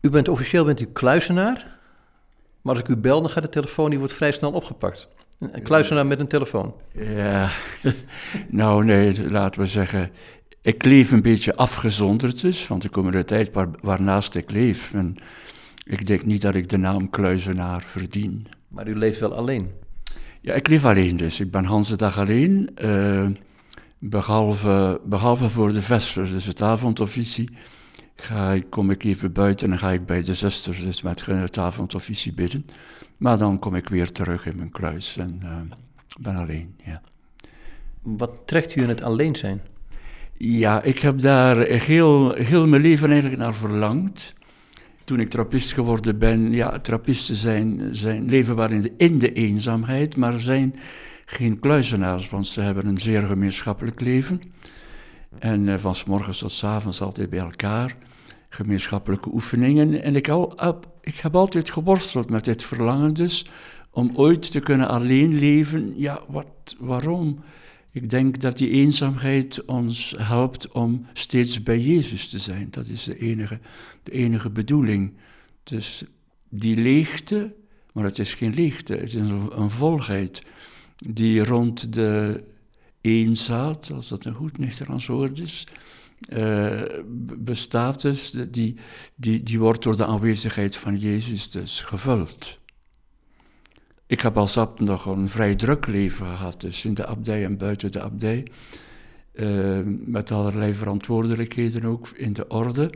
U bent officieel bent u kluizenaar, maar als ik u bel, dan gaat de telefoon, die wordt vrij snel opgepakt. Een kluizenaar met een telefoon. Ja, nou nee, laten we zeggen, ik leef een beetje afgezonderd dus, want ik kom uit een tijd waar, waarnaast ik leef. En ik denk niet dat ik de naam kluizenaar verdien. Maar u leeft wel alleen? Ja, ik leef alleen dus. Ik ben Hans dag alleen, uh, behalve, behalve voor de vespers, dus het avondofficie ga ik, kom ik even buiten en ga ik bij de zusters dus met het avondofficie bidden. Maar dan kom ik weer terug in mijn kluis en uh, ben alleen, ja. Wat trekt u in het alleen zijn? Ja, ik heb daar heel, heel mijn leven eigenlijk naar verlangd. Toen ik trappist geworden ben, ja, trappisten zijn, zijn leven waren in de, in de eenzaamheid, maar zijn geen kluizenaars, want ze hebben een zeer gemeenschappelijk leven. En uh, van s morgens tot s avonds altijd bij elkaar gemeenschappelijke oefeningen. En ik, al, ik heb altijd geworsteld met dit verlangen dus, om ooit te kunnen alleen leven. Ja, wat, waarom? Ik denk dat die eenzaamheid ons helpt om steeds bij Jezus te zijn. Dat is de enige, de enige bedoeling. Dus die leegte, maar het is geen leegte, het is een, volheid die rond de eenzaad, als dat een goed Nederlands woord is, uh, bestaat dus, die, die, die wordt door de aanwezigheid van Jezus dus gevuld. Ik heb als abt nog een vrij druk leven gehad, dus in de abdij en buiten de abdij. Uh, met allerlei verantwoordelijkheden ook in de orde.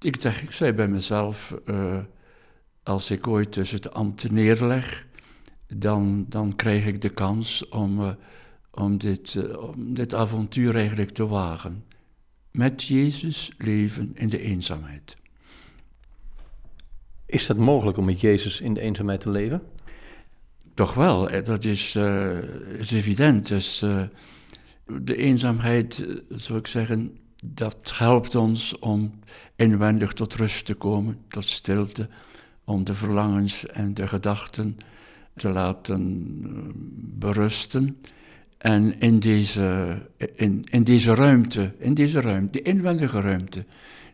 Ik, dacht, ik zei bij mezelf, uh, als ik ooit dus het ambt neerleg, dan, dan krijg ik de kans om, om, dit, om dit avontuur eigenlijk te wagen met Jezus leven in de eenzaamheid. Is dat mogelijk om met Jezus in de eenzaamheid te leven? Toch wel, dat is, uh, is evident. Dus, uh, de eenzaamheid, uh, zou ik zeggen, dat helpt ons om inwendig tot rust te komen, tot stilte, om de verlangens en de gedachten te laten berusten. En in deze, in, in deze ruimte, in deze ruimte, de inwendige ruimte,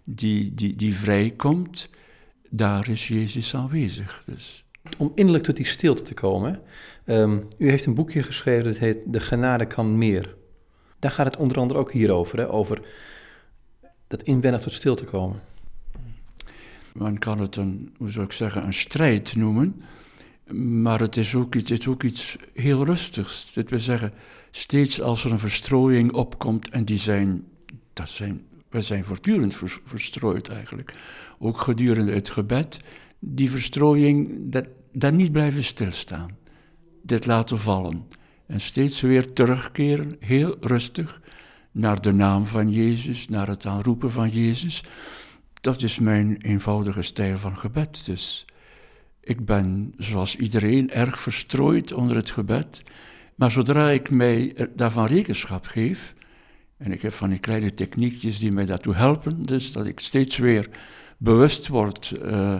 die, die, die vrijkomt, daar is Jezus aanwezig. Dus. Om innerlijk tot die stilte te komen, um, u heeft een boekje geschreven dat heet De genade kan meer. Daar gaat het onder andere ook hierover, hè, over dat inwendig tot stilte komen. Men kan het een, hoe zou ik zeggen, een strijd noemen. Maar het is ook iets, ook iets heel rustigs. Dat wil zeggen, steeds als er een verstrooiing opkomt, en die zijn, dat zijn, we zijn voortdurend verstrooid eigenlijk, ook gedurende het gebed, die verstrooiing, dat, dat niet blijven stilstaan. Dit laten vallen. En steeds weer terugkeren, heel rustig, naar de naam van Jezus, naar het aanroepen van Jezus. Dat is mijn eenvoudige stijl van gebed. Dus ik ben, zoals iedereen, erg verstrooid onder het gebed. Maar zodra ik mij daarvan rekenschap geef, en ik heb van die kleine techniekjes die mij daartoe helpen, dus dat ik steeds weer bewust word uh,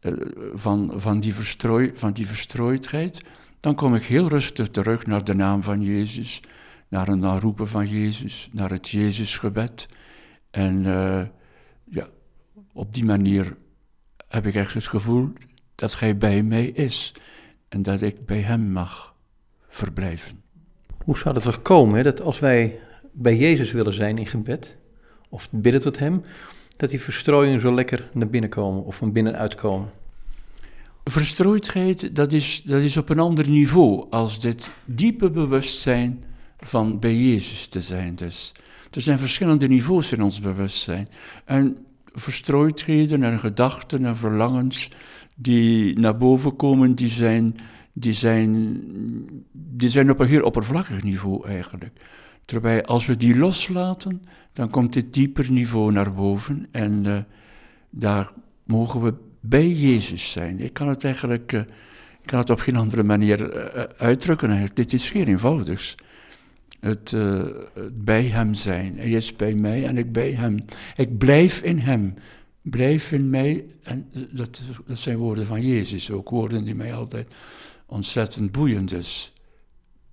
uh, van, van, die verstrooi, van die verstrooidheid, dan kom ik heel rustig terug naar de naam van Jezus, naar een aanroepen van Jezus, naar het Jezusgebed. En uh, ja, op die manier heb ik echt het gevoel, dat Hij bij mij is en dat ik bij Hem mag verblijven. Hoe zou het er komen hè, dat als wij bij Jezus willen zijn in gebed, of bidden tot Hem, dat die verstrooiingen zo lekker naar binnen komen of van binnenuit komen? Verstrooidheid, dat is, dat is op een ander niveau als dit diepe bewustzijn van bij Jezus te zijn. Dus er zijn verschillende niveaus in ons bewustzijn. En verstrooidheden en gedachten en verlangens, die naar boven komen, die zijn, die zijn, die zijn op een heel oppervlakkig niveau eigenlijk. Terwijl als we die loslaten, dan komt dit dieper niveau naar boven en uh, daar mogen we bij Jezus zijn. Ik kan het eigenlijk uh, ik kan het op geen andere manier uh, uitdrukken. Dit is geen eenvoudigs. Het, het, bij Hem zijn. Hij is bij mij en ik bij Hem. Ik blijf in Hem. Blijf in mij, en dat, dat zijn woorden van Jezus ook, woorden die mij altijd ontzettend boeiend is.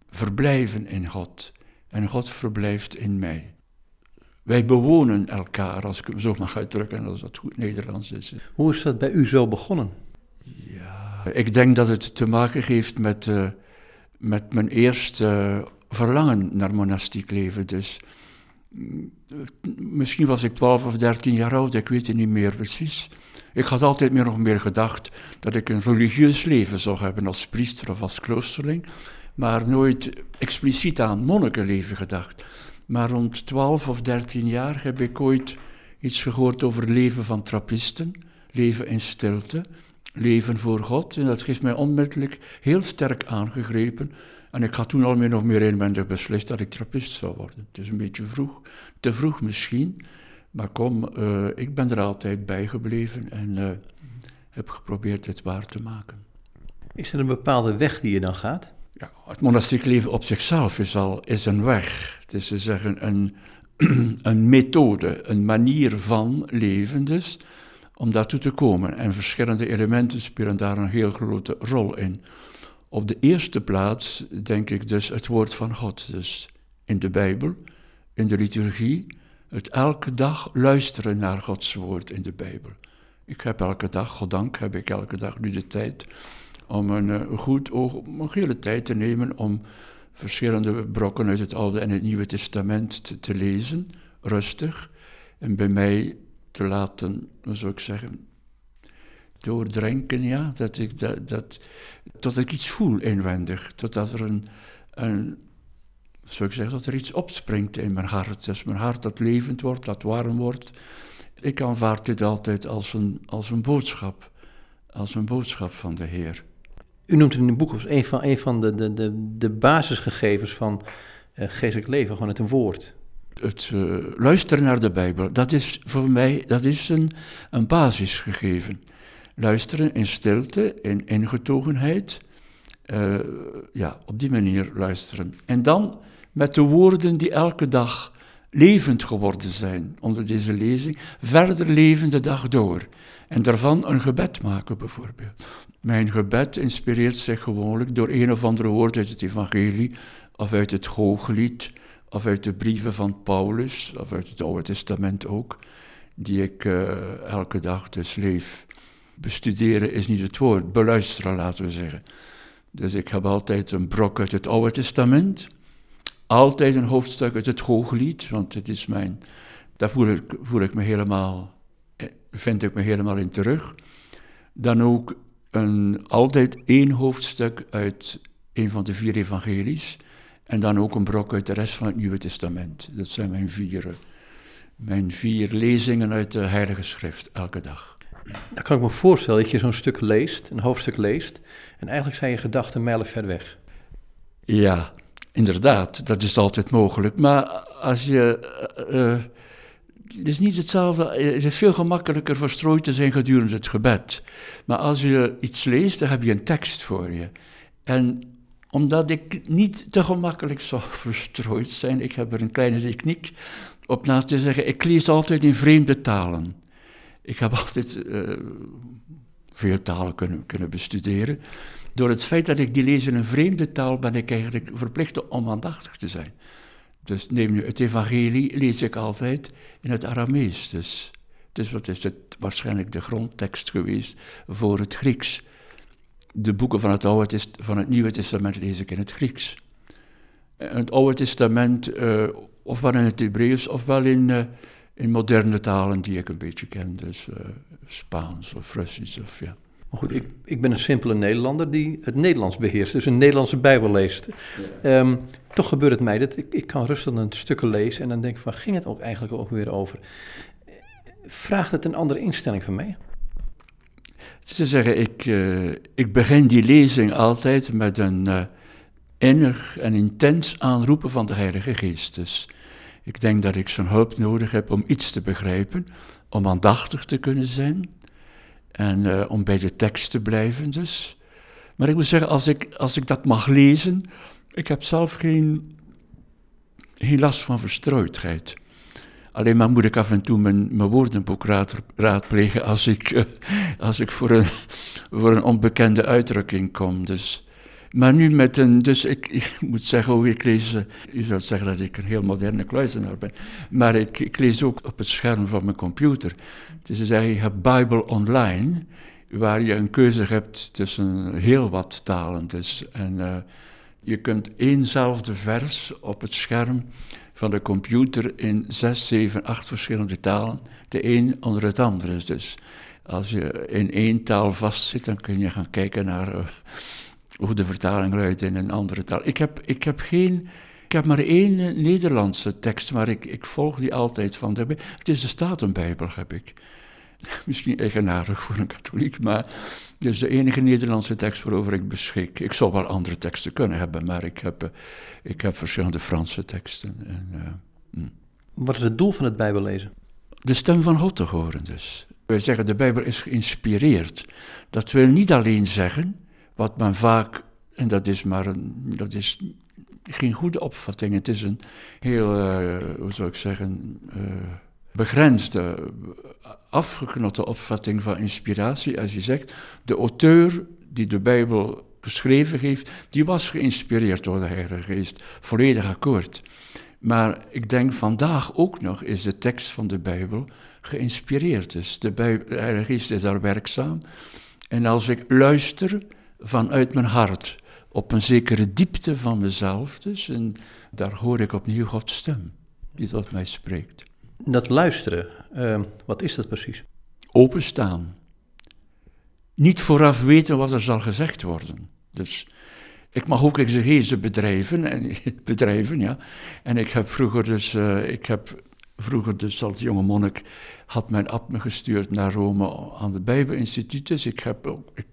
Verblijven in God en God verblijft in mij. wij bewonen elkaar, als ik hem zo mag uitdrukken, als dat goed Nederlands is. Hoe is dat bij u zo begonnen? Ja, ik denk dat het te maken heeft met, uh, met mijn eerste verlangen naar monastiek leven. Dus misschien was ik 12 of 13 jaar oud, ik weet het niet meer precies. Ik had altijd meer nog meer gedacht dat ik een religieus leven zou hebben als priester of als kloosterling, maar nooit expliciet aan monnikenleven gedacht. Maar rond 12 of 13 jaar heb ik ooit iets gehoord over leven van trappisten, leven in stilte, leven voor God. En dat heeft mij onmiddellijk heel sterk aangegrepen. En ik had toen al meer of meer inwendig beslist dat ik trappist zou worden. Het is een beetje vroeg, te vroeg misschien. Maar kom, uh, ik ben er altijd bij gebleven en uh, heb geprobeerd het waar te maken. Is er een bepaalde weg die je dan gaat? Ja, het monastiek leven op zichzelf is al is een weg. Het is te zeggen een, een methode, een manier van leven dus, om daartoe te komen. En verschillende elementen spelen daar een heel grote rol in. Op de eerste plaats denk ik dus het woord van God. Dus in de Bijbel, in de liturgie, het elke dag luisteren naar Gods woord in de Bijbel. Ik heb elke dag, goddank, heb ik elke dag nu de tijd om een, eh, goed oog, een hele tijd te nemen om verschillende brokken uit het Oude en het Nieuwe Testament te, te lezen, rustig, en bij mij te laten, hoe zou ik zeggen, doordrenken, ja, dat ik, dat, dat, tot ik iets voel inwendig, totdat er een, een zou ik zeggen, dat er iets opspringt in mijn hart. Dus mijn hart dat levend wordt, dat warm wordt. Ik aanvaard dit altijd als een, als een boodschap, als een boodschap van de Heer. U noemt het in het boek als een van, een van de, de, de, de basisgegevens van uh, geestelijk leven, gewoon het een woord. Het uh, luisteren naar de Bijbel, dat is voor mij dat is een, een basisgegeven. Luisteren in stilte, in ingetogenheid. Uh, ja, op die manier luisteren. En dan met de woorden die elke dag levend geworden zijn onder deze lezing, verder leven de dag door. En daarvan een gebed maken bijvoorbeeld. Mijn gebed inspireert zich gewoonlijk door een of andere woord uit het evangelie, of uit het hooglied, of uit de brieven van Paulus, of uit het Oude Testament ook, die ik uh, elke dag dus leef. Bestuderen is niet het woord, beluisteren laten we zeggen. Dus ik heb altijd een brok uit het Oude Testament, altijd een hoofdstuk uit het Hooglied, want het is mijn, daar voel ik, voel ik me helemaal, eh, vind ik me helemaal in terug. Dan ook een, altijd één hoofdstuk uit een van de vier evangelies. En dan ook een brok uit de rest van het Nieuwe Testament. Dat zijn mijn vier, mijn vier lezingen uit de Heilige Schrift elke dag. Dan kan ik me voorstellen dat je zo'n stuk leest, een hoofdstuk leest, en eigenlijk zijn je gedachten mijlen ver weg. Ja, inderdaad, dat is altijd mogelijk. Maar als je. Uh, het is niet hetzelfde, het is veel gemakkelijker verstrooid te zijn gedurende het gebed. Maar als je iets leest, dan heb je een tekst voor je. En omdat ik niet te gemakkelijk zou verstrooid zijn, ik heb er een kleine techniek op na te zeggen, ik lees altijd in vreemde talen. Ik heb altijd uh, veel talen kunnen, kunnen bestuderen. Door het feit dat ik die lees in een vreemde taal, ben ik eigenlijk verplicht om aandachtig te zijn. Dus neem nu het evangelie, lees ik altijd in het Aramees. Dus, dus wat is het waarschijnlijk de grondtekst geweest voor het Grieks. De boeken van het, Oude, van het Nieuwe Testament lees ik in het Grieks. Het Oude Testament, uh, ofwel in het Hebreeuws, ofwel in, uh, in moderne talen die ik een beetje ken. Dus uh, Spaans of Russisch of ja. Maar goed, ik, ik ben een simpele Nederlander die het Nederlands beheerst, dus een Nederlandse Bijbel leest. Ehm, toch gebeurt het mij dat ik, ik kan rustig een stukken lezen en dan denk ik van, ging het ook eigenlijk ook weer over? Vraagt het een andere instelling van mij? Het is te zeggen, ik, uh, ik begin die lezing altijd met een uh, innig en intens aanroepen van de Heilige Geest. Dus ik denk dat ik zijn hulp nodig heb om iets te begrijpen, om aandachtig te kunnen zijn en uh, om bij de tekst te blijven dus. Maar ik moet zeggen, als ik, als ik dat mag lezen, ik heb zelf geen, geen last van verstrooidheid. Alleen maar moet ik af en toe mijn, mijn woordenboek raad, raadplegen als ik, uh, als ik voor, een, voor een onbekende uitdrukking kom. Dus Maar nu met een, dus ik, moet zeggen, ook, ik lees, uh, u zou zeggen dat ik een heel moderne kluizenaar ben, maar ik, lees ook op het scherm van mijn computer. Dus je hebt Bible Online, waar je een keuze hebt tussen heel wat talen. Dus, en uh, je kunt éénzelfde vers op het scherm van de computer in zes, zeven, acht verschillende talen, de een onder het andere. Dus als je in één taal vastzit, dan kun je gaan kijken naar uh, hoe de vertaling luidt in een andere taal. Ik heb, ik heb geen. Ik heb maar één Nederlandse tekst, maar ik, ik volg die altijd van de. Het is de Statenbijbel, heb ik. Misschien eigenaardig voor een katholiek, maar het is de enige Nederlandse tekst waarover ik beschik. Ik zou wel andere teksten kunnen hebben, maar ik heb, eh, ik heb verschillende Franse teksten. En, uh, hm. Wat is het doel van het Bijbellezen? De stem van God te horen dus. Wij zeggen de Bijbel is geïnspireerd. Dat wil niet alleen zeggen wat men vaak, en dat is maar een, dat is geen goede opvatting, het is een heel, uh, hoe zou ik zeggen, begrensde, afgeknotte opvatting van inspiratie. Als je zegt, de auteur die de Bijbel geschreven heeft, die was geïnspireerd door de Heilige Geest. Volledig akkoord. Maar ik denk vandaag ook nog is de tekst van de Bijbel geïnspireerd. Dus de, de Heilige Geest is daar werkzaam. En als ik luister vanuit mijn hart op een zekere diepte van mezelf, dus, en daar hoor ik opnieuw Gods stem die tot mij spreekt. Dat luisteren, uh, wat is dat precies? Openstaan. Niet vooraf weten wat er zal gezegd worden. Dus ik mag ook exegese bedrijven, en, bedrijven ja. En ik heb vroeger dus, uh, ik heb vroeger dus als jonge monnik, had mijn ab me gestuurd naar Rome aan de Bijbelinstituut. Dus ik heb, ik,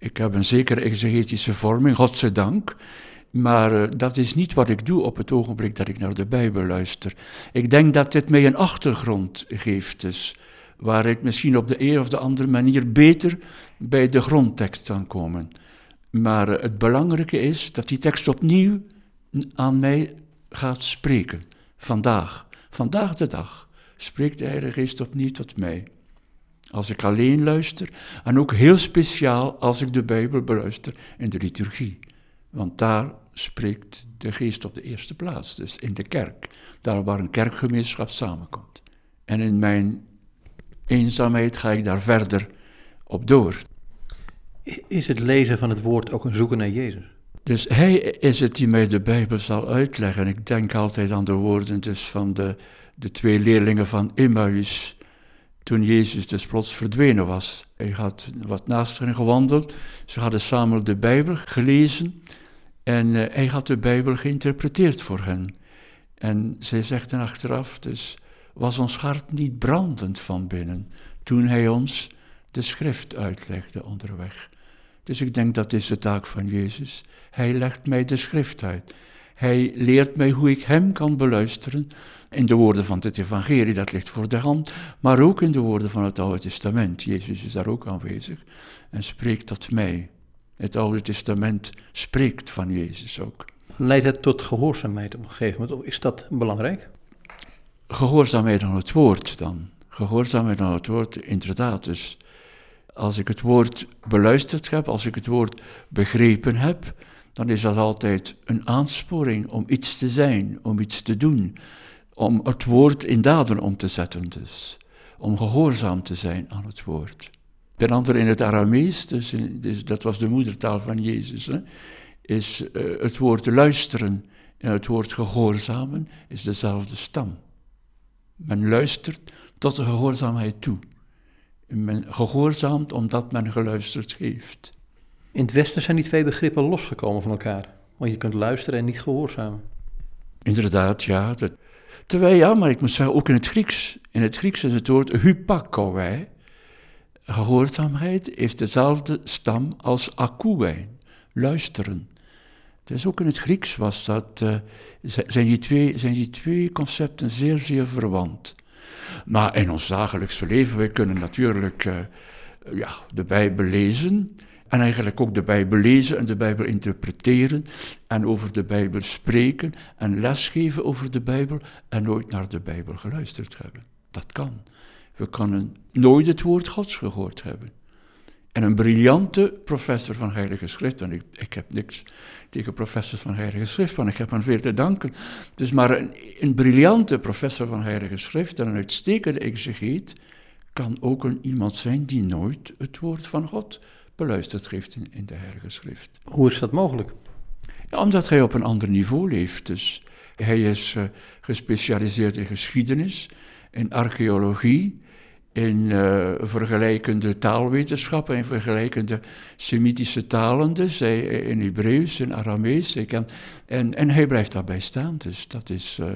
ik heb een zekere exegetische vorming, godzijdank. Maar uh, dat is niet wat ik doe op het ogenblik dat ik naar de Bijbel luister. Ik denk dat dit mij een achtergrond geeft, dus, waar ik misschien op de een of de andere manier beter bij de grondtekst kan komen. Maar uh, het belangrijke is dat die tekst opnieuw aan mij gaat spreken. Vandaag, vandaag de dag, spreekt de Heilige Geest opnieuw tot mij. Als ik alleen luister, en ook heel speciaal als ik de Bijbel beluister in de liturgie. Want daar spreekt de geest op de eerste plaats, dus in de kerk, daar waar een kerkgemeenschap samenkomt. En in mijn eenzaamheid ga ik daar verder op door. Is het lezen van het woord ook een zoeken naar Jezus? Dus hij is het die mij de Bijbel zal uitleggen. Ik denk altijd aan de woorden dus van de, de twee leerlingen van Emmaus, toen Jezus dus plots verdwenen was. Hij had wat naast hen gewandeld, ze hadden samen de Bijbel gelezen en uh, hij had de Bijbel geïnterpreteerd voor hen. En zij zegt dan achteraf, dus was ons hart niet brandend van binnen toen hij ons de schrift uitlegde onderweg. Dus ik denk dat is de taak van Jezus. Hij legt mij de schrift uit. Hij leert mij hoe ik hem kan beluisteren in de woorden van het evangelie, dat ligt voor de hand, maar ook in de woorden van het Oude Testament. Jezus is daar ook aanwezig en spreekt tot mij. Het Oude Testament spreekt van Jezus ook. Leidt het tot gehoorzaamheid op een gegeven moment? Is dat belangrijk? Gehoorzaamheid aan het woord dan. Gehoorzaamheid aan het woord, inderdaad. Dus als ik het woord beluisterd heb, als ik het woord begrepen heb, dan is dat altijd een aansporing om iets te zijn, om iets te doen, om het woord in daden om te zetten dus, om gehoorzaam te zijn aan het woord. Ten andere in het Aramees, dus, dus, dat was de moedertaal van Jezus, hè, is uh, het woord luisteren en het woord gehoorzamen is dezelfde stam. Men luistert tot de gehoorzaamheid toe. Men gehoorzaamt omdat men geluisterd heeft. In het Westen zijn die twee begrippen losgekomen van elkaar. Want je kunt luisteren en niet gehoorzamen. Inderdaad, ja. Dat, terwijl, ja, maar ik moet zeggen, ook in het Grieks. In het Grieks is het woord hypakouai gehoorzaamheid heeft dezelfde stam als akouwijn, luisteren. Is ook in het Grieks was dat, uh, zijn, die twee, zijn die twee concepten zeer, zeer verwant. Maar in ons dagelijkse leven, wij kunnen natuurlijk uh, ja, de Bijbel lezen. En eigenlijk ook de Bijbel lezen en de Bijbel interpreteren. En over de Bijbel spreken en lesgeven over de Bijbel. En nooit naar de Bijbel geluisterd hebben. Dat kan. We kunnen nooit het woord Gods gehoord hebben. En een briljante professor van Heilige Schrift. En ik, ik heb niks tegen professors van Heilige Schrift, want ik heb hem veel te danken. Dus maar een, een briljante professor van Heilige Schrift en een uitstekende exegeet kan ook een, iemand zijn die nooit het woord van God beluisterd heeft in, in de Heilige Schrift. Hoe is dat mogelijk? Ja, omdat hij op een ander niveau leeft. Dus hij is uh, gespecialiseerd in geschiedenis, in archeologie, in uh, vergelijkende taalwetenschappen, in vergelijkende Semitische talen, dus in Hebreeuws, in Aramees. En, en hij blijft daarbij staan, dus dat is, uh,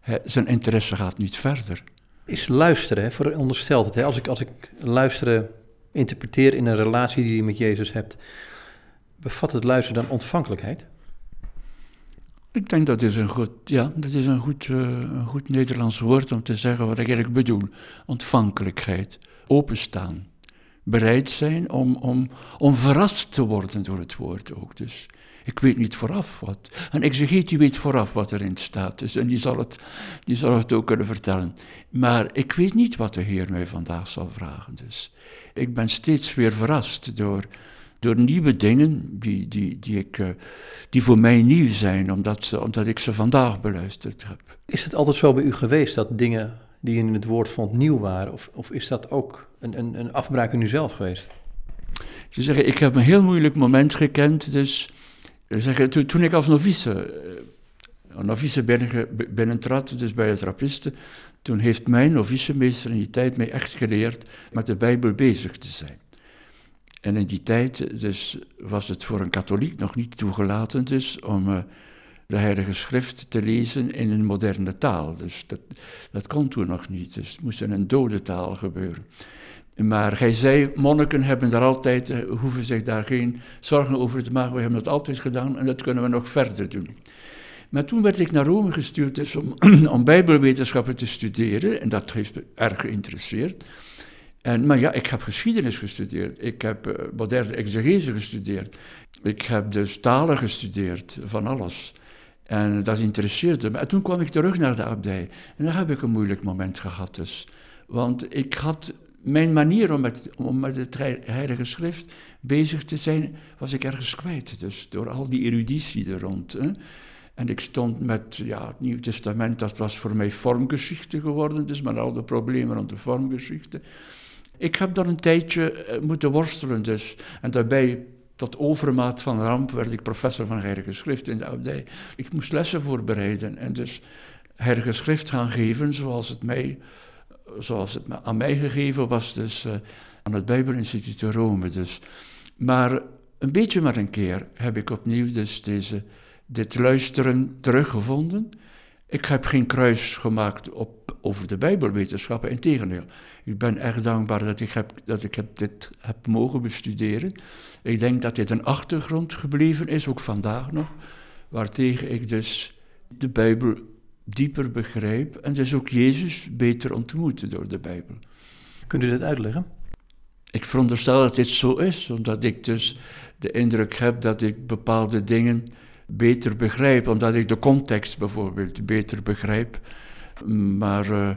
hij, zijn interesse gaat niet verder. Is luisteren, hè, veronderstelt het. Hè? Als, ik, als ik luisteren interpreteer in een relatie die je met Jezus hebt, bevat het luisteren dan ontvankelijkheid? Ik denk dat is een goed, ja, dat is een goed, uh, een goed Nederlands woord om te zeggen wat ik eigenlijk bedoel. Ontvankelijkheid, openstaan, bereid zijn om, om, om verrast te worden door het woord ook. Dus ik weet niet vooraf wat. Een exegeet die weet vooraf wat erin staat, dus, en die zal, het, die zal het ook kunnen vertellen. Maar ik weet niet wat de Heer mij vandaag zal vragen. Dus ik ben steeds weer verrast door door nieuwe dingen die, die, die, ik, eh, die voor mij nieuw zijn, omdat, ze, omdat ik ze vandaag beluisterd heb. Is het altijd zo bij u geweest dat dingen die je in het woord vond nieuw waren? Of, of is dat ook een, een, een afbraak in u zelf geweest? Ze zeggen, ik heb een heel moeilijk moment gekend, dus toen, ik als novice, uh, novice binnen, binnentrad, dus bij het trappisten, toen heeft mijn novicemeester in die tijd mij echt geleerd met de Bijbel bezig te zijn. En in die tijd dus, was het voor een katholiek nog niet toegelaten dus, om uh, de Heilige Schrift te lezen in een moderne taal. Dus dat, dat kon toen nog niet. Dus het moest in een dode taal gebeuren. Maar hij zei, monniken hebben daar altijd, uh, hoeven zich daar geen zorgen over te maken. We hebben dat altijd gedaan en dat kunnen we nog verder doen. Maar toen werd ik naar Rome gestuurd dus om, om bijbelwetenschappen te studeren. En dat heeft me erg geïnteresseerd. En, maar ja, ik heb geschiedenis gestudeerd. Ik heb uh, moderne exegese gestudeerd. Ik heb dus talen gestudeerd, van alles. En dat interesseerde me. En toen kwam ik terug naar de abdij. En dan heb ik een moeilijk moment gehad dus. Want ik had... Mijn manier om met, om met het Heilige Schrift bezig te zijn, was ik ergens kwijt. Dus door al die eruditie er rond. Hè. En ik stond met ja, het Nieuw Testament, dat was voor mij vormgeschichte geworden, dus met al de problemen rond de vormgeschichte. Ik heb dan een tijdje eh, moeten worstelen dus. En daarbij, tot overmaat van ramp, werd ik professor van heilige schrift in de abdij. Ik moest lessen voorbereiden en dus heilige schrift gaan geven zoals het, mij, zoals het aan mij gegeven was, dus uh, aan het Bijbelinstituut in Rome. Dus. Maar een beetje maar een keer heb ik opnieuw dus deze, dit luisteren teruggevonden. Ik heb geen kruis gemaakt op, over de Bijbelwetenschappen, integendeel. Ik ben erg dankbaar dat ik, heb, dat ik heb dit heb mogen bestuderen. Ik denk dat dit een achtergrond gebleven is, ook vandaag nog, waartegen ik dus de Bijbel dieper begrijp en dus ook Jezus beter ontmoeten door de Bijbel. Kunt u dit uitleggen? Ik veronderstel dat dit zo is, omdat ik dus de indruk heb dat ik bepaalde dingen beter begrijp, omdat ik de context bijvoorbeeld beter begrijp. Maar uh,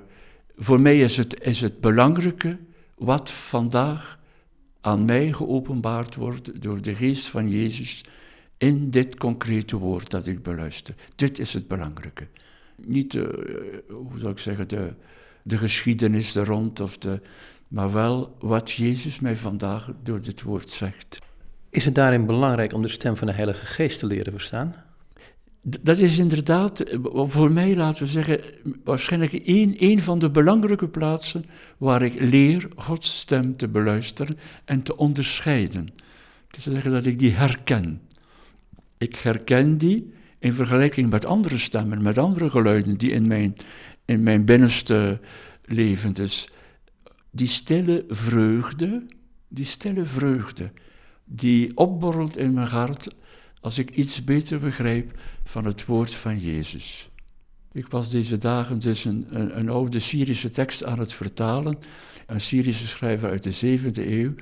voor mij is het, is het belangrijke wat vandaag aan mij geopenbaard wordt door de geest van Jezus in dit concrete woord dat ik beluister. Dit is het belangrijke. Niet, de, uh, hoe zou ik zeggen, de, de geschiedenis er rond, of de, maar wel wat Jezus mij vandaag door dit woord zegt. Is het daarin belangrijk om de stem van de Heilige Geest te leren verstaan? Dat is inderdaad, eh, voor mij, laten we zeggen, waarschijnlijk een, een van de belangrijke plaatsen waar ik leer Gods stem te beluisteren en te onderscheiden. Dat is zeggen dat ik die herken. Ik herken die in vergelijking met andere stemmen, met andere geluiden die in mijn, in mijn binnenste leven. Dus die stille vreugde, die stille vreugde die opborrelt in mijn hart als ik iets beter begrijp van het woord van Jezus. Ik was deze dagen dus een, een, een oude Syrische tekst aan het vertalen, een Syrische schrijver uit de 7e eeuw,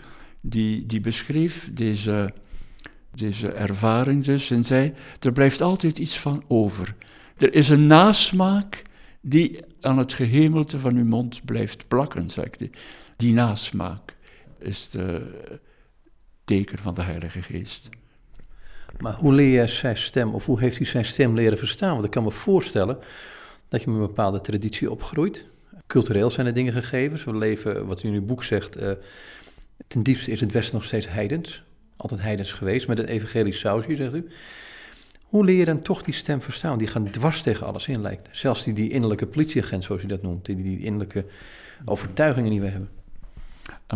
die, die beschreef deze, deze ervaring dus en zei, er blijft altijd iets van over. Er is een nasmaak die aan het gehemelte van uw mond blijft plakken, zegt hij. Die nasmaak is de, teken van de Heilige Geest. Maar hoe leer je zijn stem, of hoe heeft hij zijn stem leren verstaan? Want ik kan me voorstellen dat je met een bepaalde traditie opgroeit. Cultureel zijn er dingen gegeven. We leven, wat u in uw boek zegt, uh, ten diepste is het Westen nog steeds heidens. Altijd heidens geweest, met een evangelisch sausje, zegt u. Hoe leer je dan toch die stem verstaan? Die gaan dwars tegen alles in, lijkt. Zelfs die, die innerlijke politieagent, zoals u dat noemt. Die, die innerlijke overtuigingen die we hebben.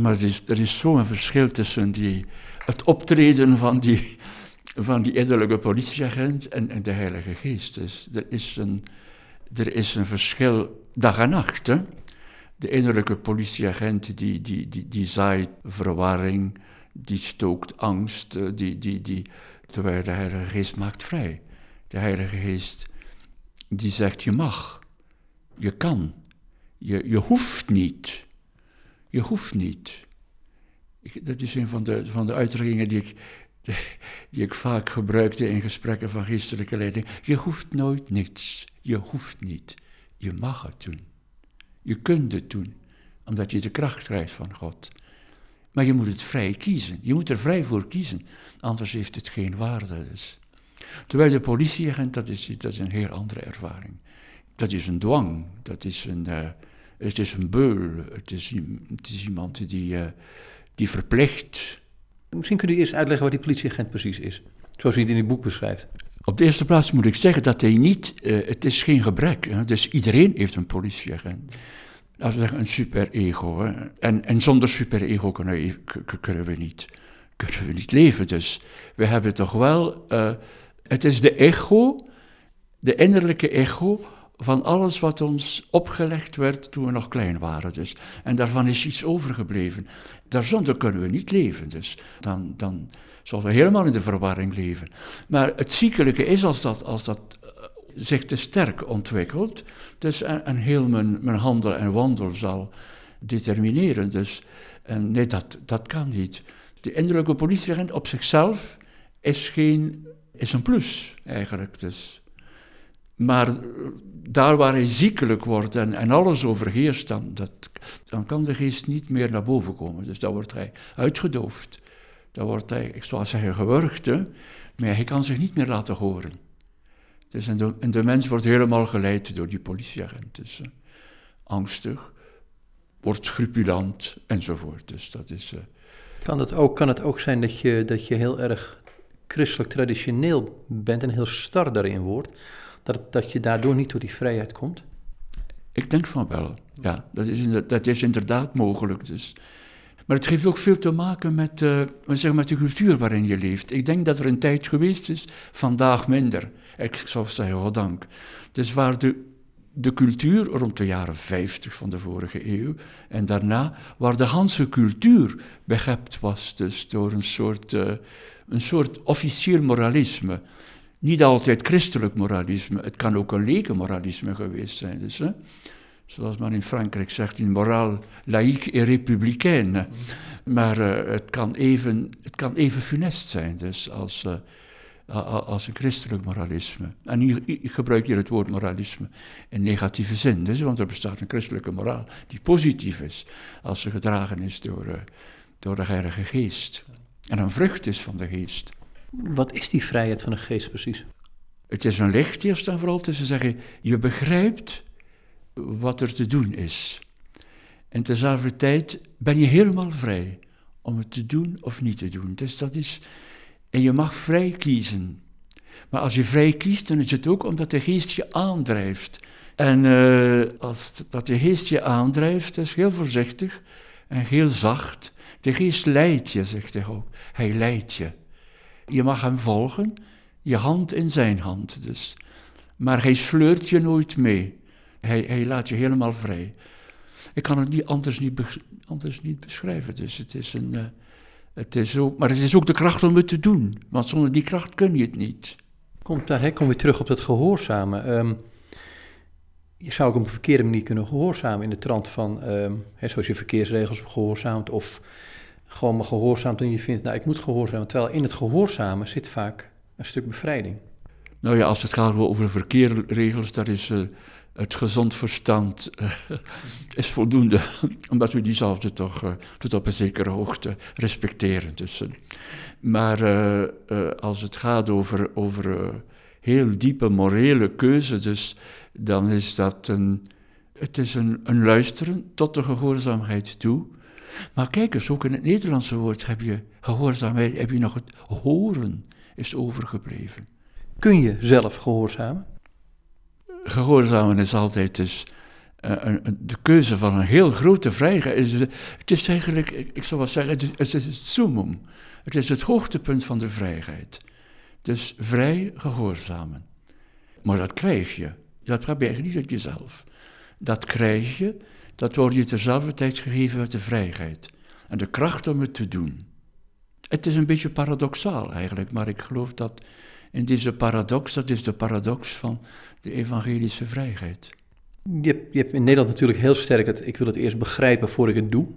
Maar er is, er is zo'n verschil tussen die, het optreden van die, van die innerlijke politieagent en, de Heilige Geest. Dus er is een, er is een verschil dag en nacht. Hè? De innerlijke politieagent die, die, die, die zaait verwarring, die stookt angst, eh, die, die, die, terwijl de Heilige Geest maakt vrij. De Heilige Geest die zegt je mag, je kan, je, je hoeft niet. Je hoeft niet. Dat is een van de, van de uitdrukkingen die ik, die ik vaak gebruikte in gesprekken van geestelijke leiding. Je hoeft nooit niets. Je hoeft niet. Je mag het doen. Je kunt het doen, omdat je de kracht krijgt van God. Maar je moet het vrij kiezen. Je moet er vrij voor kiezen, anders heeft het geen waarde. Dus. Terwijl de politieagent, dat is, dat is een heel andere ervaring. Dat is een dwang, dat is een, uh, het is een beul, het is, het is iemand die, uh, die verplicht. Misschien kunt u eerst uitleggen wat die politieagent precies is, zoals u het in het boek beschrijft. Op de eerste plaats moet ik zeggen dat hij niet, uh, het is geen gebrek, hè? dus iedereen heeft een politieagent. Laten we zeggen een superego. Hè? En, en zonder superego kunnen, kunnen, we niet, kunnen we niet leven. Dus we hebben toch wel, uh, het is de echo, de innerlijke echo van alles wat ons opgelegd werd toen we nog klein waren. Dus. En daarvan is iets overgebleven. Daarzonder kunnen we niet leven. Dus dan, dan zullen we helemaal in de verwarring leven. Maar het ziekelijke is als dat, als dat eh, zich te sterk ontwikkelt, dus en, heel mijn, mijn handel en wandel zal determineren. Dus, en nee, dat, dat kan niet. De innerlijke politieagent op zichzelf is, geen, is een plus eigenlijk. Dus. Maar daar waar hij ziekelijk wordt en, en alles overheerst, dan, dat, dan kan de geest niet meer naar boven komen. Dus dan wordt hij uitgedoofd. Dan wordt hij, ik zou zeggen, gewurgd, hè? maar hij kan zich niet meer laten horen. Dus en, de, en de mens wordt helemaal geleid door die politieagent. Dus, uh, angstig, wordt scrupulant enzovoort. Dus dat is... Uh, kan, het ook, kan het ook zijn dat je, dat je heel erg christelijk traditioneel bent en heel star daarin wordt? dat, dat je daardoor niet tot die vrijheid komt? Ik denk van wel, ja. Dat is, dat is inderdaad mogelijk. Dus. Maar het heeft ook veel te maken met, uh, zeg, met de cultuur waarin je leeft. Ik denk dat er een tijd geweest is, vandaag minder. Ik zou zeggen, goddank. Dus waar de, de cultuur rond de jaren 50 van de vorige eeuw en daarna, waar de Hanse cultuur begept was, dus door een soort, uh, een soort officieel moralisme niet altijd christelijk moralisme, het kan ook een moralisme geweest zijn. Dus, hè? Zoals men in Frankrijk zegt, een moraal laïque et républicaine. Maar uh, het, kan even, het kan even funest zijn dus als, uh, als een christelijk moralisme. En hier, ik gebruik hier het woord moralisme in negatieve zin, dus, want er bestaat een christelijke moraal die positief is als ze gedragen is door, uh, door de Heilige Geest. En een vrucht is van de Geest. Wat is die vrijheid van de geest precies? Het is een licht eerst en vooral te zeggen, je begrijpt wat er te doen is. En tezelfde tijd ben je helemaal vrij om het te doen of niet te doen. Dus dat is, en je mag vrij kiezen. Maar als je vrij kiest, dan is het ook omdat de geest je aandrijft. En uh, als dat de geest je aandrijft, is heel voorzichtig en heel zacht. De geest leidt je, zegt hij ook. Hij leidt je. Je mag hem volgen, je hand in zijn hand dus. Maar hij sleurt je nooit mee. Hij, hij laat je helemaal vrij. Ik kan het niet anders, niet anders niet beschrijven. Dus het is een, uh, het is ook, maar het is ook de kracht om het te doen. Want zonder die kracht kun je het niet. Komt daar, hè, kom weer terug op dat gehoorzamen. Um, je zou ook op een verkeerde manier kunnen gehoorzamen in de trant van, um, hè, zoals je verkeersregels gehoorzaamt of gewoon maar gehoorzaamt en je vindt, nou ik moet gehoorzamen. Terwijl in het gehoorzamen zit vaak een stuk bevrijding. Nou ja, als het gaat over verkeerregels, daar is uh, het gezond verstand uh, is voldoende, omdat we diezelfde toch uh, tot op een zekere hoogte respecteren. Dus, uh, maar als het gaat over, over heel diepe morele keuze, dus, dan is dat een, het is een, een luisteren tot de gehoorzaamheid toe. Maar kijk eens, ook in het Nederlandse woord heb je gehoorzaamheid, heb je nog het horen is overgebleven. Kun je zelf gehoorzamen? Gehoorzamen is altijd dus een, de keuze van een heel grote vrijheid. Het is eigenlijk, ik zou wel zeggen, het is, het is het summum. Het is het hoogtepunt van de vrijheid. Dus vrij gehoorzamen. Maar dat krijg je. Dat heb je niet uit jezelf. Dat krijg je, dat wordt je terzelfde tijd gegeven met de vrijheid. En de kracht om het te doen. Het is een beetje paradoxaal eigenlijk, maar ik geloof dat in deze paradox, dat is de paradox van de evangelische vrijheid. Je hebt, je hebt in Nederland natuurlijk heel sterk het, ik wil het eerst begrijpen voor ik het doe.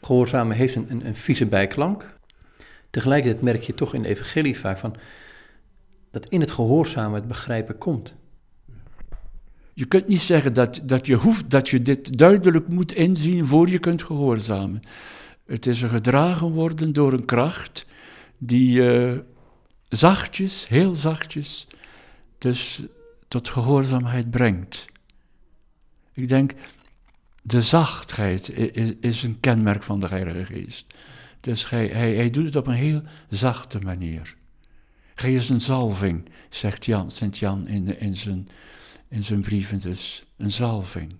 Gehoorzamen heeft een, een, een vieze bijklank. Tegelijkertijd merk je toch in de evangelie vaak van dat in het gehoorzamen het begrijpen komt. Je kunt niet zeggen dat, dat, je hoeft, dat je dit duidelijk moet inzien voor je kunt gehoorzamen. Het is een gedragen worden door een kracht die uh, zachtjes, heel zachtjes, dus tot gehoorzaamheid brengt. Ik denk, de zachtheid is, een kenmerk van de Heilige Geest. Dus hij, hij, hij doet het op een heel zachte manier. Hij is een zalving, zegt Jan, Sint Jan in, in, zijn, in zijn brieven dus. Een zalving.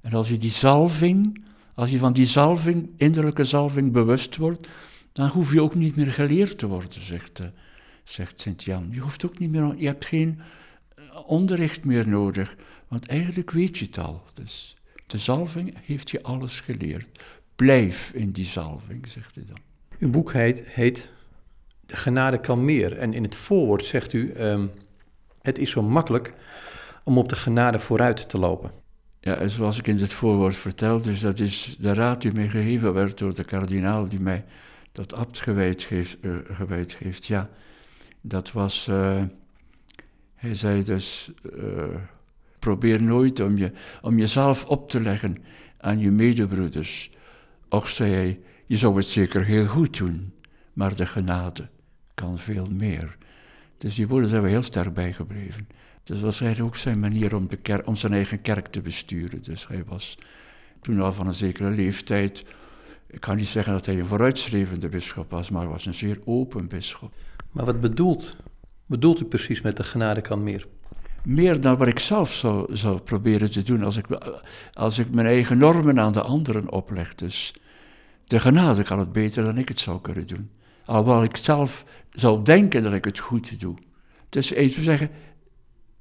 En als je die zalving, als je van die zalving, innerlijke zalving bewust wordt, dan hoef je ook niet meer geleerd te worden, zegt, uh, zegt Sint Jan. Je hoeft ook niet meer, je hebt geen uh, onderricht meer nodig, want eigenlijk weet je het al. Dus de zalving heeft je alles geleerd. Blijf in die zalving, zegt hij dan. Uw boek heet, heet De genade kan meer. En in het voorwoord zegt u, um, het is zo makkelijk om op de genade vooruit te lopen. Ja, zoals ik in het voorwoord vertelde, dus dat is de raad die mij gegeven werd door de kardinaal die mij dat abt gewijd geeft. Uh, gewijd geeft. Ja, dat was, uh, hij zei dus, uh, probeer nooit om, je, om jezelf op te leggen aan je medebroeders. Och, zei hij, je zou het zeker heel goed doen, maar de genade kan veel meer. Dus die woorden zijn we heel sterk bijgebleven. Dus was eigenlijk ook zijn manier om, de kerk, zijn eigen kerk te besturen. Dus hij was toen al van een zekere leeftijd. Ik kan niet zeggen dat hij een vooruitstrevende bisschop was, maar hij was een zeer open bisschop. Maar wat bedoelt, bedoelt u precies met de genade kan meer? Meer dan wat ik zelf zou, zou proberen te doen als ik, als ik mijn eigen normen aan de anderen opleg. Dus de genade kan het beter dan ik het zou kunnen doen. Alhoewel ik zelf zou denken dat ik het goed doe. Dus even zeggen,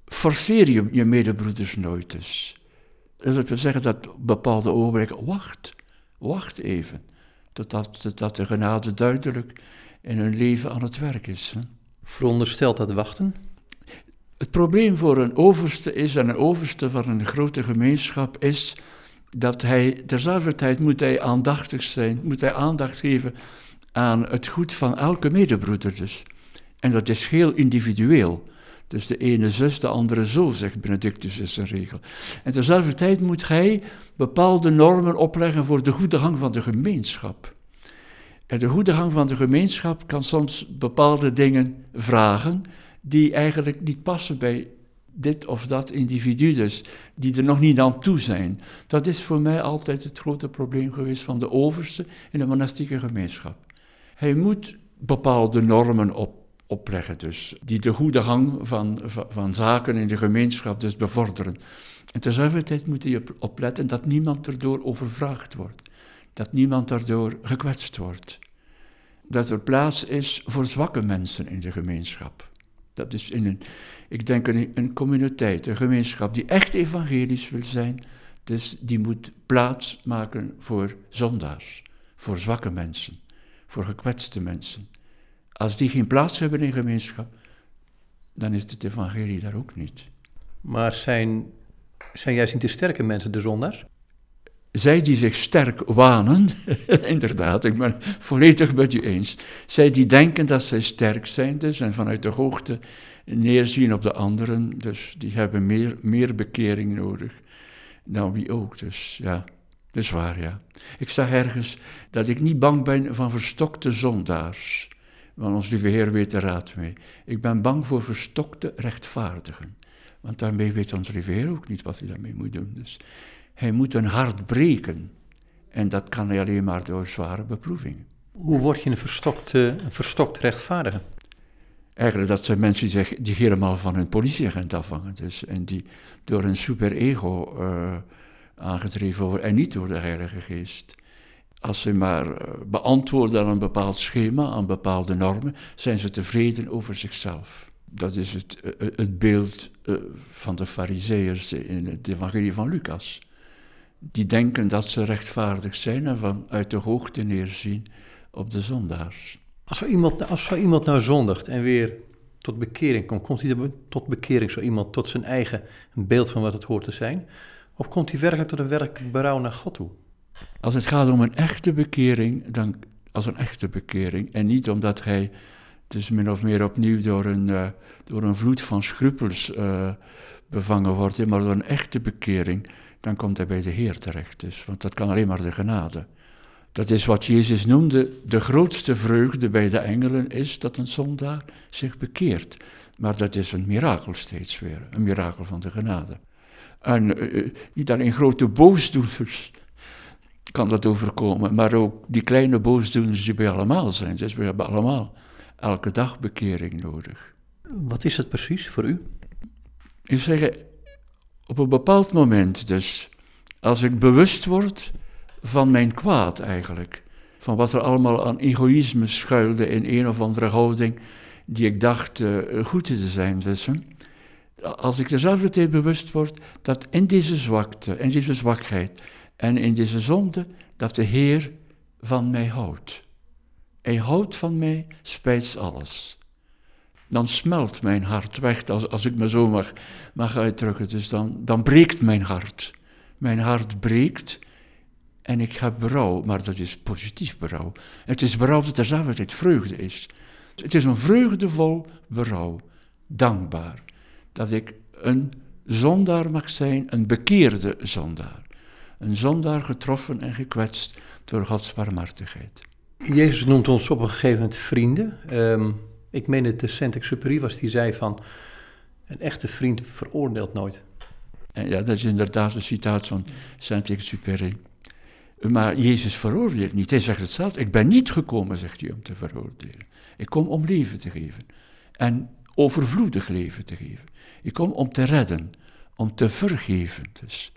forceer je, je medebroeders nooit eens. Dus dat wil zeggen dat bepaalde ogenblikken, wacht, wacht even, totdat, totdat de genade duidelijk in hun leven aan het werk is. Hè. Veronderstelt dat wachten? Het probleem voor een overste is, en een overste van een grote gemeenschap is, dat hij terzelfde tijd moet hij aandachtig zijn, moet hij aandacht geven aan het goed van elke medebroeder dus. En dat is heel individueel. Dus de ene zus, de andere zo, zegt Benedictus is een regel. En tezelfde tijd moet gij bepaalde normen opleggen voor de goede gang van de gemeenschap. De goede gang van de gemeenschap kan soms bepaalde dingen vragen die eigenlijk niet passen bij dit of dat individu dus, die er nog niet aan toe zijn. Dat is voor mij altijd het grote probleem geweest van de overste in de monastieke gemeenschap. Hij moet bepaalde normen op opleggen, dus, die de goede gang van, van, zaken in de gemeenschap dus bevorderen. En tezelfde tijd moet je opletten dat niemand erdoor overvraagd wordt, dat niemand daardoor gekwetst wordt. Dat er plaats is voor zwakke mensen in de gemeenschap. Dat is in een, ik denk een, een communiteit, een gemeenschap die echt evangelisch wil zijn, dus die moet plaats maken voor zondaars, voor zwakke mensen, voor gekwetste mensen. Als die geen plaats hebben in gemeenschap, dan is het evangelie daar ook niet. Maar zijn, zijn juist niet de sterke mensen de zondaars? Zij die zich sterk wanen, inderdaad, ik ben volledig met u eens. Zij die denken dat zij sterk zijn, dus en vanuit de hoogte neerzien op de anderen, dus die hebben meer, meer bekering nodig dan wie ook. Dus ja, dat is waar, ja. Ik zag ergens dat ik niet bang ben van verstokte zondaars. Want ons lieve Heer weet er raad mee. Ik ben bang voor verstokte rechtvaardigen. Want daarmee weet ons lieve Heer ook niet wat hij daarmee moet doen. Dus hij moet een hart breken. En dat kan hij alleen maar door zware beproevingen. Hoe word je een verstokt, een verstokt rechtvaardige? Eigenlijk dat zijn mensen die, zich, die helemaal van hun politieagent afhangen. Dus, en die door een superego uh, aangedreven worden en niet door de Heilige Geest. Als ze maar uh, beantwoorden aan een bepaald schema, aan bepaalde normen, zijn ze tevreden over zichzelf. Dat is het, het beeld van de fariseërs in het evangelie van Lucas. Die denken dat ze rechtvaardig zijn en vanuit de hoogte neerzien op de zondaars. Als zo iemand, als zo iemand nou zondigt en weer tot bekering komt, komt hij tot bekering, zo iemand tot zijn eigen beeld van wat het hoort te zijn? Of komt hij werkelijk tot een werkelijk berouw naar God toe? Als het gaat om een echte bekering, dan als een echte bekering. En niet omdat hij dus min of meer opnieuw door een, uh, door een vloed van schrupels uh, bevangen wordt, maar door een echte bekering, dan komt hij bij de Heer terecht. Dus, want dat kan alleen maar de genade. Dat is wat Jezus noemde, de grootste vreugde bij de engelen is dat een zondaar zich bekeert. Maar dat is een mirakel steeds weer, een mirakel van de genade. En uh, niet alleen grote boosdoeners kan dat overkomen, maar ook die kleine boosdoeners die bij allemaal zijn. Dus we hebben allemaal elke dag bekering nodig. Wat is het precies voor u? Ik zeg, op een bepaald moment dus, als ik bewust word van mijn kwaad eigenlijk. Van wat er allemaal aan egoïsme schuilde in een of andere houding die ik dacht uh, goed te zijn. Dus, als ik dezelfde tijd bewust word dat in deze zwakte, in deze zwakheid en in deze zonde, dat de Heer van mij houdt. Hij houdt van mij, spijt alles. Dan smelt mijn hart weg, als, als ik me zo mag, mag uitdrukken. Dus dan, dan breekt mijn hart. Mijn hart breekt en ik heb berouw, maar dat is positief berouw. Het is berouw dat dezelfde tijd vreugde is. Het is een vreugdevol berouw, dankbaar, dat ik een zondaar mag zijn, een bekeerde zondaar. Een zondaar getroffen en gekwetst door Gods barmhartigheid. Jezus noemt ons op een gegeven moment vrienden. Um, ik meen het de Saint-Exupéry was die zei van, een echte vriend veroordeelt nooit. En ja, dat is inderdaad een citaat van Saint-Exupéry. Maar Jezus veroordeelt niet. Hij zegt hetzelfde. Ik ben niet gekomen, zegt hij, om te veroordelen. Ik kom om leven te geven. En overvloedig leven te geven. Ik kom om te redden, om te vergeven. Dus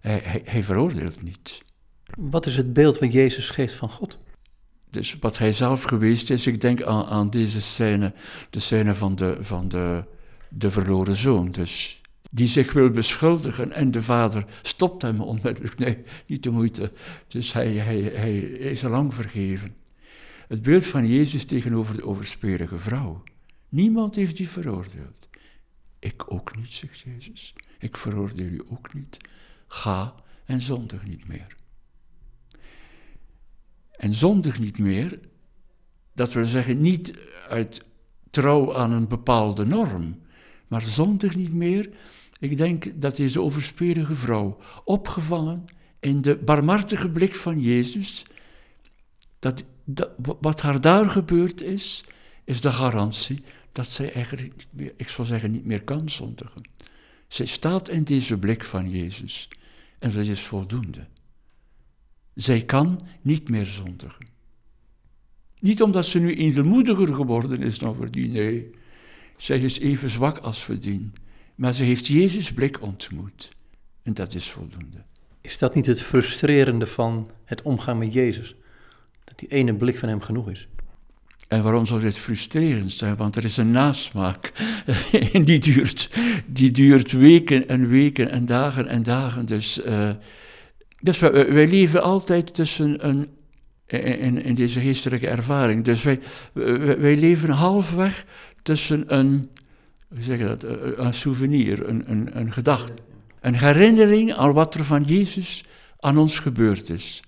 hij, hij, hij veroordeelt niet. Wat is het beeld wat Jezus geeft van God? Dus wat hij zelf geweest is, ik denk aan, aan deze scène, de scène van de, van de, de verloren zoon. Dus die zich wil beschuldigen en de vader stopt hem onmiddellijk. Nee, niet de moeite. Dus hij, hij, hij is al lang vergeven. Het beeld van Jezus tegenover de overspelige vrouw. Niemand heeft die veroordeeld. Ik ook niet, zegt Jezus. Ik veroordeel u ook niet. Ga en zondig niet meer. En zondig niet meer, dat wil zeggen niet uit trouw aan een bepaalde norm, maar zondig niet meer ik denk dat deze overspelige vrouw, opgevangen in de barmhartige blik van Jezus, dat, dat, wat haar daar gebeurd is, is de garantie dat zij eigenlijk meer, ik zal zeggen, niet meer kan zondigen. Zij staat in deze blik van Jezus en dat is voldoende. Zij kan niet meer zondigen. Niet omdat ze nu edelmoediger geworden is dan verdien, nee. Zij is even zwak als verdien. Maar ze heeft Jezus blik ontmoet. En dat is voldoende. Is dat niet het frustrerende van het omgaan met Jezus? Dat die ene blik van hem genoeg is. En waarom zou dit frustrerend zijn? Want er is een nasmaak. En die duurt, die duurt weken en weken en dagen en dagen. Dus, uh, dus wij, leven altijd tussen een. In, in deze geestelijke ervaring. Dus wij, wij leven halfweg tussen een hoe zeg je dat, een souvenir, een, een, een gedachte. Een herinnering aan wat er van Jezus aan ons gebeurd is.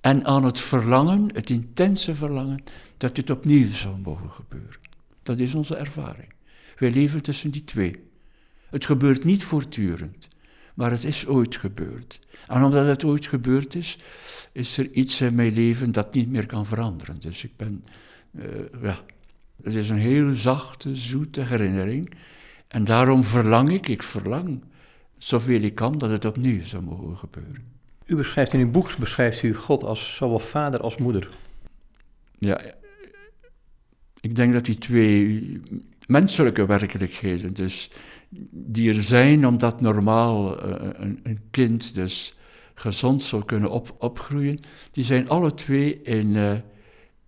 En aan het verlangen, het intense verlangen, dat dit opnieuw zou mogen gebeuren. Dat is onze ervaring. Wij leven tussen die twee. Het gebeurt niet voortdurend, maar het is ooit gebeurd. En omdat het ooit gebeurd is, is er iets in mijn leven dat niet meer kan veranderen. Dus ik ben, uh, ja, het is een heel zachte, zoete herinnering. En daarom verlang ik, ik verlang zoveel ik kan, dat het opnieuw zou mogen gebeuren. U beschrijft in uw boek beschrijft u God als zowel vader als moeder. Ja, ik denk dat die twee menselijke werkelijkheden, dus die er zijn omdat normaal uh, een, een, kind dus gezond zou kunnen op, opgroeien, die zijn alle twee in, uh,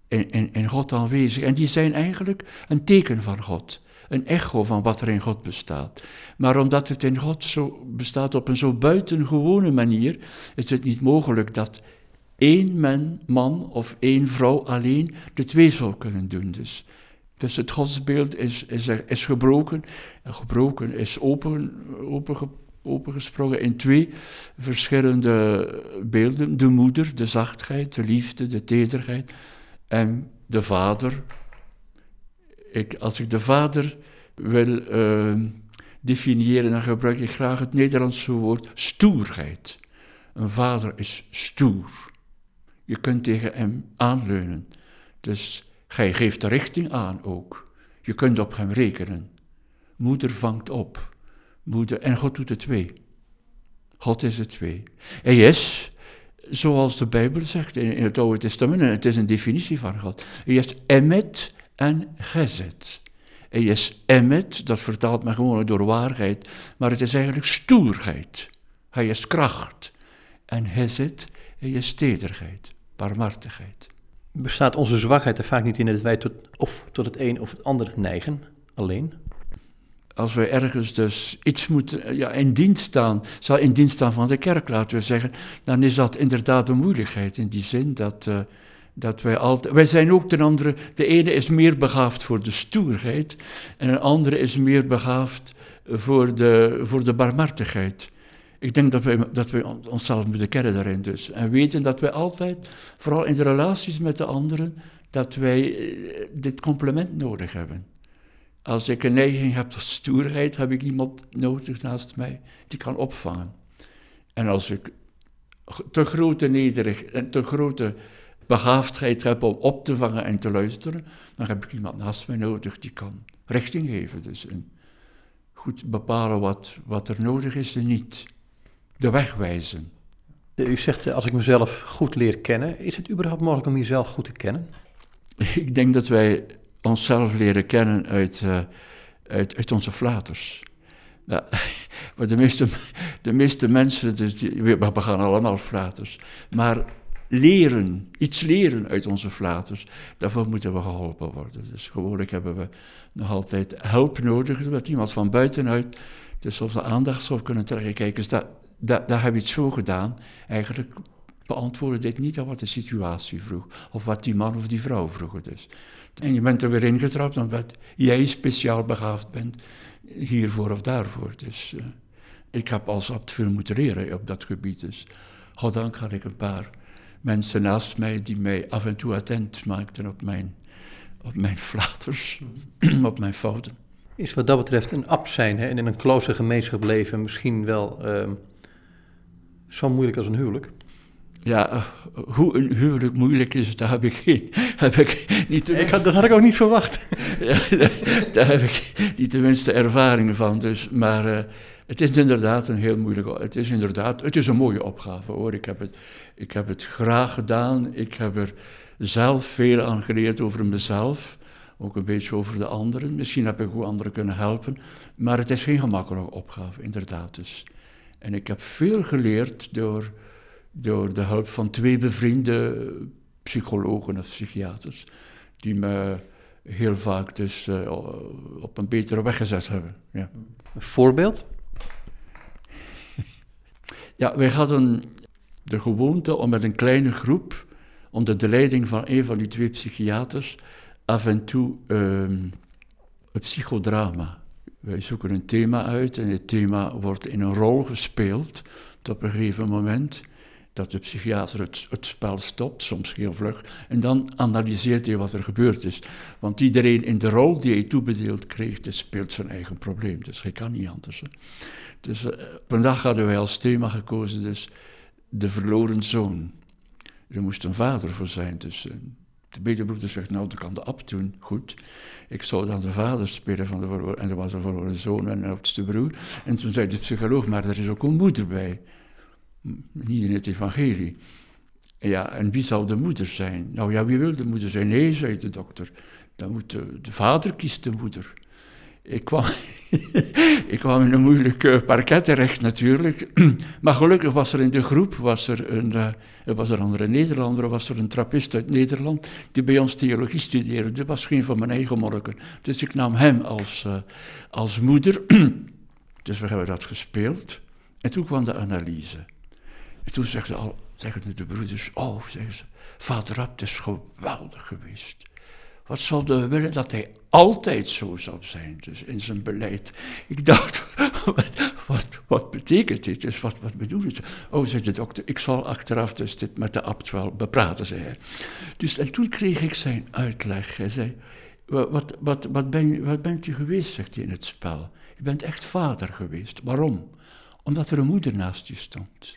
in, in, in God aanwezig. En die zijn eigenlijk een teken van God een echo van wat er in God bestaat. Maar omdat het in God zo bestaat op een zo buitengewone manier, is het niet mogelijk dat één man, man of één vrouw alleen de twee zou kunnen doen. Dus, dus het godsbeeld is, is, is gebroken, en gebroken is open, open, opengesprongen in twee verschillende beelden. De moeder, de zachtheid, de liefde, de tederheid en de vader, ik, als ik de vader wil uh, definiëren, dan gebruik ik graag het Nederlandse woord stoerheid. Een vader is stoer. Je kunt tegen hem aanleunen. Dus hij geeft de richting aan ook. Je kunt op hem rekenen. Moeder vangt op. Moeder, en God doet het twee. God is het twee. Hij is, zoals de Bijbel zegt in, het Oude Testament, en het is een definitie van God. Hij is emet en gezet. Hij is emmet, dat vertaalt men gewoon door waarheid, maar het is eigenlijk stoerheid. Hij is kracht. En gezet, hij is tederheid, barmhartigheid. Bestaat onze zwakheid er vaak niet in dat wij tot, of tot het een of het ander neigen, alleen? Als wij ergens dus iets moeten, ja, in dienst staan, zal in dienst staan van de kerk, laten we zeggen, dan is dat inderdaad een moeilijkheid in die zin dat... Uh, dat wij altijd, wij zijn ook ten andere, de ene is meer begaafd voor de stoerheid en een andere is meer begaafd voor de, voor de barmhartigheid. Ik denk dat wij, dat wij onszelf moeten kennen daarin dus. En weten dat wij altijd, vooral in de relaties met de anderen, dat wij eh, dit complement nodig hebben. Als ik een neiging heb tot stoerheid, heb ik iemand nodig naast mij die kan opvangen. En als ik te grote nederig en te grote begaafdheid heb om op te vangen en te luisteren, dan heb ik iemand naast mij nodig die kan richting geven. Dus goed bepalen wat, wat er nodig is en niet. De weg wijzen. U zegt, als ik mezelf goed leer kennen, is het überhaupt mogelijk om jezelf goed te kennen? Ik denk dat wij onszelf leren kennen uit, uh, uit, uit onze flaters. Ja, maar de meeste, de meeste mensen, dus die, we gaan allemaal flaters, maar leren, iets leren uit onze flaters, daarvoor moeten we geholpen worden. Dus gewoonlijk hebben we nog altijd hulp nodig, dat iemand van buitenuit dus onze aandacht zou kunnen trekken. Kijk eens, dat, dat, dat heb je het zo gedaan. Eigenlijk beantwoordde dit niet aan wat de situatie vroeg, of wat die man of die vrouw vroeg dus. En je bent er weer ingetrapt omdat jij speciaal begaafd bent hiervoor of daarvoor. Dus uh, ik heb als abt veel moeten leren op dat gebied. Dus goddank had ik een paar mensen naast mij die mij af en toe attent maakten op mijn, op mijn flaters, op mijn fouten. Is wat dat betreft een abt zijn hè, en in een close gemeenschap leven misschien wel uh, zo moeilijk als een huwelijk? Ja, uh, hoe een huwelijk moeilijk is, daar heb ik, geen, heb ik niet de ik had, Dat had ik ook niet verwacht. ja, daar, heb ik niet de minste ervaring van. Dus, maar uh, het is inderdaad een heel moeilijke... Het is inderdaad... Het is een mooie opgave, hoor. Ik heb het, ik heb het graag gedaan. Ik heb er zelf veel aan geleerd over mezelf. Ook een beetje over de anderen. Misschien heb ik ook anderen kunnen helpen. Maar het is geen gemakkelijke opgave, inderdaad. Dus. En ik heb veel geleerd door, door de hulp van twee bevriende psychologen of psychiaters. Die me heel vaak dus uh, op een betere weg gezet hebben. Ja. Een voorbeeld? Ja, wij hadden de gewoonte om met een kleine groep, onder de leiding van een van die twee psychiaters, af en toe um, het psychodrama. Wij zoeken een thema uit en het thema wordt in een rol gespeeld op een gegeven moment. dat de psychiater het, spel stopt, soms heel vlug, en dan analyseert hij wat er gebeurd is. Want iedereen in de rol die hij toebedeeld kreeg, speelt zijn eigen probleem. Dus hij kan niet anders. Dus uh, vandaag hadden wij als thema gekozen, dus de verloren zoon. Er moest een vader voor zijn, dus uh, de medebroeder zegt, nou, dat kan de abt doen, goed. Ik zou dan de vader spelen van de en er was een verloren zoon en een oudste broer. En toen zei de psycholoog, maar er is ook een moeder bij niet in het evangelie. Ja, en wie zou de moeder zijn? Nou ja, wie wil de moeder zijn? Nee, zei de dokter. Dan moet de, de vader kiest de moeder. Ik kwam, ik kwam in een moeilijk parket terecht natuurlijk. maar gelukkig was er in de groep was er een, uh, was er andere Nederlander, was er een trappist uit Nederland die bij ons theologie studeerde. Dat was geen van mijn eigen monniken. Dus ik nam hem als, uh, als moeder. dus we hebben dat gespeeld. En toen kwam de analyse. En toen zeggen, al, zeggen de broeders, oh, ze, vader Abt is geweldig geweest. Wat zouden we willen dat hij altijd zo zou zijn, dus in zijn beleid. Ik dacht, wat, wat, betekent dit? Dus wat, wat bedoelt het? Oh, zei de dokter, ik zal achteraf dus dit met de abt wel bepraten, zei hij. Dus, en toen kreeg ik zijn uitleg. Hij zei, wat, wat, wat, ben, wat bent u geweest, zegt hij in het spel. Je bent echt vader geweest. Waarom? Omdat er een moeder naast je stond.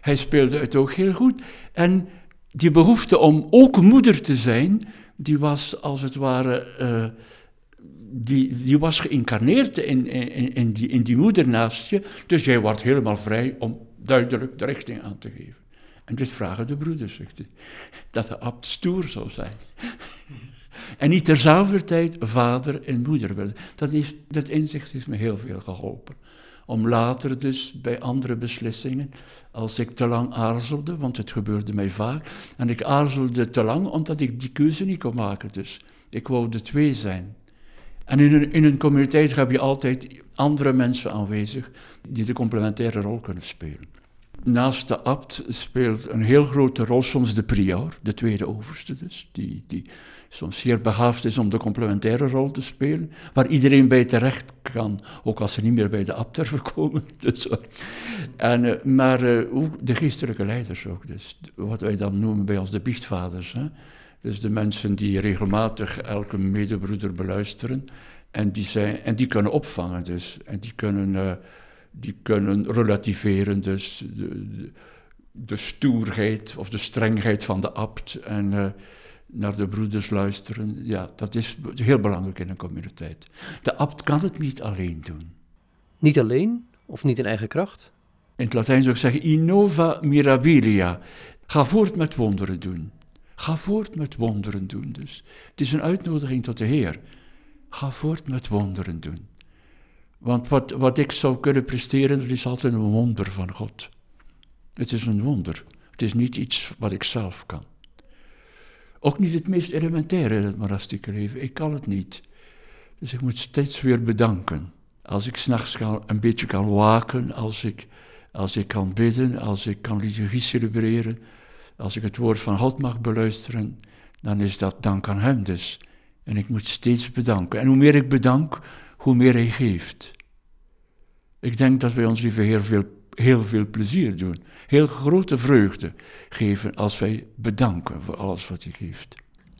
Hij speelde het ook heel goed. En die behoefte om ook moeder te zijn, die was als het ware. Uh, die, die was geïncarneerd in, in, in, die, in die moeder naast je. Dus jij wordt helemaal vrij om duidelijk de richting aan te geven. En dit vragen de broeders, zegt hij. Dat de abt stoer zou zijn. en niet terzelfde tijd vader en moeder werden. Dat, is, dat inzicht heeft me heel veel geholpen om later dus bij andere beslissingen, als ik te lang aarzelde, want het gebeurde mij vaak, en ik aarzelde te lang omdat ik die keuze niet kon maken. Dus ik wou de twee zijn. En in een, in een communiteit heb je altijd andere mensen aanwezig die de complementaire rol kunnen spelen. Naast de abt speelt een heel grote rol soms de prior, de tweede overste dus, die, die soms zeer begaafd is om de complementaire rol te spelen, waar iedereen bij terecht kan, ook als ze niet meer bij de abt durven komen. Dus, en, uh, maar uh, ook de geestelijke leiders ook, dus wat wij dan noemen bij ons de biechtvaders. Hè? Dus de mensen die regelmatig elke medebroeder beluisteren en die, zijn, en die kunnen opvangen dus, en die kunnen... Die kunnen relativeren, dus de, de, stoerheid of de strengheid van de abt en naar de broeders luisteren. Ja, dat is heel belangrijk in een communiteit. De abt kan het niet alleen doen. Niet alleen of niet in eigen kracht? In het Latijn zou ik zeggen innova mirabilia. Ga voort met wonderen doen. Ga voort met wonderen doen dus. Het is een uitnodiging tot de Heer. Ga voort met wonderen doen. Want wat, wat ik zou kunnen presteren, dat is altijd een wonder van God. Het is een wonder. Het is niet iets wat ik zelf kan. Ook niet het meest elementaire in het monastieke leven. Ik kan het niet. Dus ik moet steeds weer bedanken. Als ik s'nachts een beetje kan waken, als ik, als ik kan bidden, als ik kan liturgie celebreren, als ik het woord van God mag beluisteren, dan is dat dank aan Hem dus. En ik moet steeds bedanken. En hoe meer ik bedank, hoe meer Hij geeft. Ik denk dat wij ons lieve Heer veel, heel veel plezier doen, heel grote vreugde geven als wij bedanken voor alles wat hij geeft.